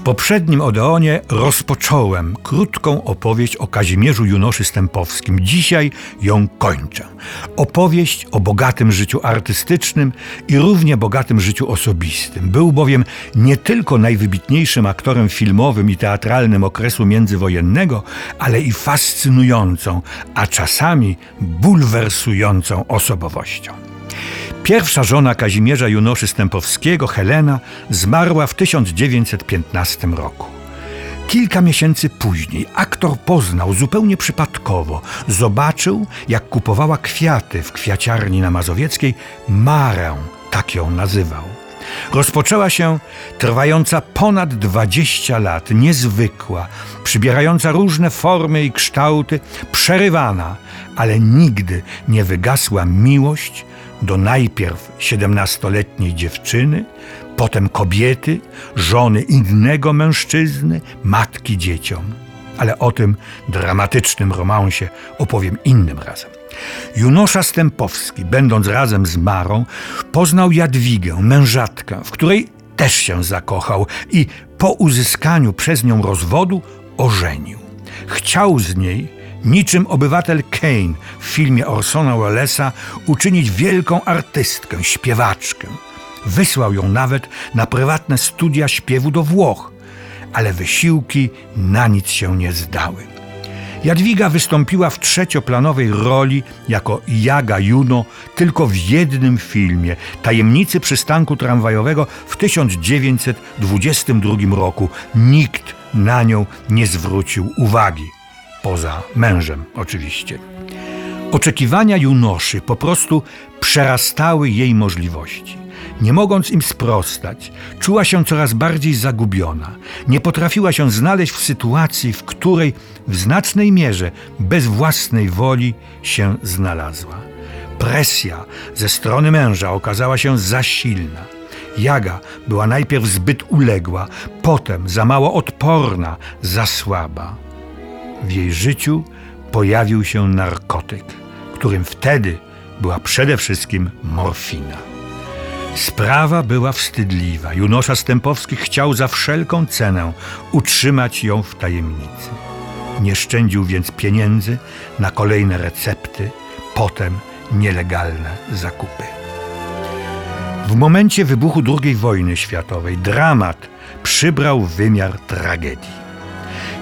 W poprzednim Odeonie rozpocząłem krótką opowieść o Kazimierzu Junoszy Stępowskim. Dzisiaj ją kończę. Opowieść o bogatym życiu artystycznym i równie bogatym życiu osobistym. Był bowiem nie tylko najwybitniejszym aktorem filmowym i teatralnym okresu międzywojennego, ale i fascynującą, a czasami bulwersującą osobowością. Pierwsza żona Kazimierza Junoszy Stępowskiego, Helena, zmarła w 1915 roku. Kilka miesięcy później aktor poznał zupełnie przypadkowo, zobaczył, jak kupowała kwiaty w kwiaciarni na Mazowieckiej Marę, tak ją nazywał. Rozpoczęła się trwająca ponad 20 lat, niezwykła, przybierająca różne formy i kształty, przerywana, ale nigdy nie wygasła miłość do najpierw siedemnastoletniej dziewczyny, potem kobiety, żony innego mężczyzny, matki dzieciom. Ale o tym dramatycznym romansie opowiem innym razem. Junosza Stępowski, będąc razem z Marą, poznał Jadwigę, mężatkę, w której też się zakochał i po uzyskaniu przez nią rozwodu ożenił. Chciał z niej niczym obywatel Kane w filmie Orsona Wellesa uczynić wielką artystkę, śpiewaczkę. Wysłał ją nawet na prywatne studia śpiewu do Włoch, ale wysiłki na nic się nie zdały. Jadwiga wystąpiła w trzecioplanowej roli jako Jaga Juno tylko w jednym filmie Tajemnicy przystanku tramwajowego w 1922 roku. Nikt na nią nie zwrócił uwagi poza mężem oczywiście. Oczekiwania Junoszy po prostu przerastały jej możliwości. Nie mogąc im sprostać, czuła się coraz bardziej zagubiona. Nie potrafiła się znaleźć w sytuacji, w której w znacznej mierze bez własnej woli się znalazła. Presja ze strony męża okazała się za silna. Jaga była najpierw zbyt uległa, potem za mało odporna, za słaba. W jej życiu pojawił się narkotyk, którym wtedy była przede wszystkim morfina. Sprawa była wstydliwa. Junosza Stępowski chciał za wszelką cenę utrzymać ją w tajemnicy. Nie szczędził więc pieniędzy na kolejne recepty, potem nielegalne zakupy. W momencie wybuchu II wojny światowej dramat przybrał wymiar tragedii.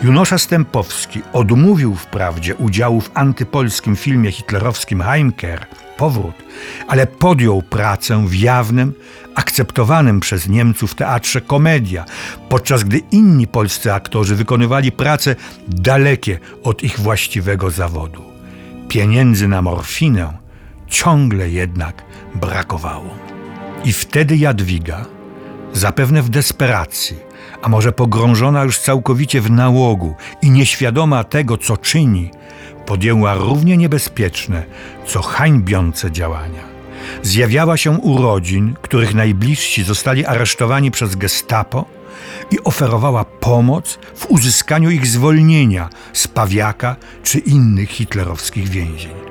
Junosza Stępowski odmówił wprawdzie udziału w antypolskim filmie hitlerowskim Heimkehr, Powrót, ale podjął pracę w jawnym, akceptowanym przez Niemców teatrze komedia, podczas gdy inni polscy aktorzy wykonywali prace dalekie od ich właściwego zawodu. Pieniędzy na morfinę ciągle jednak brakowało. I wtedy Jadwiga, zapewne w desperacji, a może pogrążona już całkowicie w nałogu i nieświadoma tego, co czyni, podjęła równie niebezpieczne, co hańbiące działania. Zjawiała się u rodzin, których najbliżsi zostali aresztowani przez gestapo i oferowała pomoc w uzyskaniu ich zwolnienia z Pawiaka czy innych hitlerowskich więzień.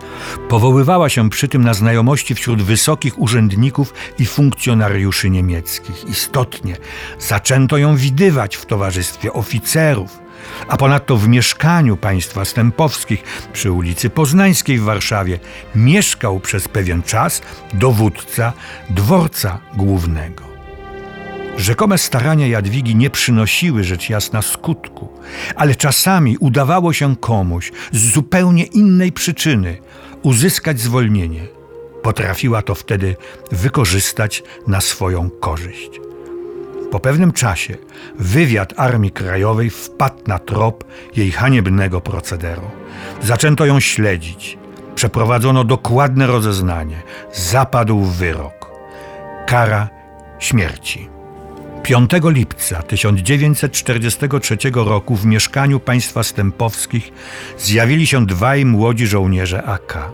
Powoływała się przy tym na znajomości wśród wysokich urzędników i funkcjonariuszy niemieckich. Istotnie zaczęto ją widywać w towarzystwie oficerów, a ponadto w mieszkaniu państwa Stępowskich przy ulicy Poznańskiej w Warszawie mieszkał przez pewien czas dowódca dworca głównego. Rzekome starania Jadwigi nie przynosiły rzecz jasna skutku, ale czasami udawało się komuś z zupełnie innej przyczyny uzyskać zwolnienie. Potrafiła to wtedy wykorzystać na swoją korzyść. Po pewnym czasie wywiad Armii Krajowej wpadł na trop jej haniebnego procederu. Zaczęto ją śledzić. Przeprowadzono dokładne rozeznanie. Zapadł wyrok. Kara śmierci. 5 lipca 1943 roku w mieszkaniu państwa Stępowskich zjawili się dwaj młodzi żołnierze AK.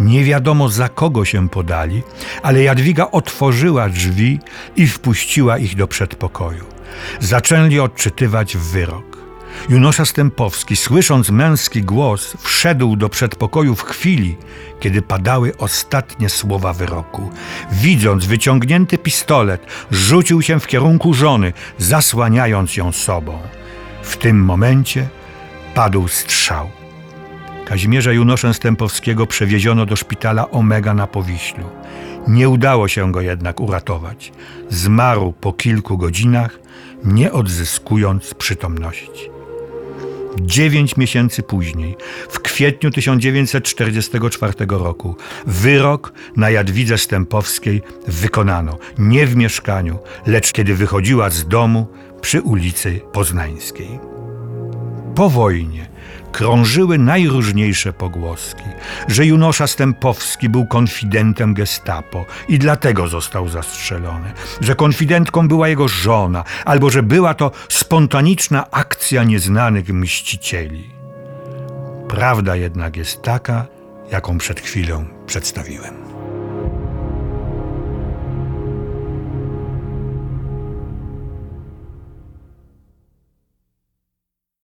Nie wiadomo za kogo się podali, ale Jadwiga otworzyła drzwi i wpuściła ich do przedpokoju. Zaczęli odczytywać wyrok. Junosza Stępowski, słysząc męski głos, wszedł do przedpokoju w chwili, kiedy padały ostatnie słowa wyroku. Widząc wyciągnięty pistolet, rzucił się w kierunku żony, zasłaniając ją sobą. W tym momencie padł strzał. Kazimierza Junosza Stępowskiego przewieziono do szpitala Omega na Powiślu. Nie udało się go jednak uratować. Zmarł po kilku godzinach, nie odzyskując przytomności. Dziewięć miesięcy później, w kwietniu 1944 roku, wyrok na Jadwidze Stępowskiej wykonano nie w mieszkaniu, lecz kiedy wychodziła z domu przy ulicy Poznańskiej. Po wojnie krążyły najróżniejsze pogłoski, że Junosza Stępowski był konfidentem gestapo i dlatego został zastrzelony, że konfidentką była jego żona, albo że była to spontaniczna akcja nieznanych mścicieli. Prawda jednak jest taka, jaką przed chwilą przedstawiłem.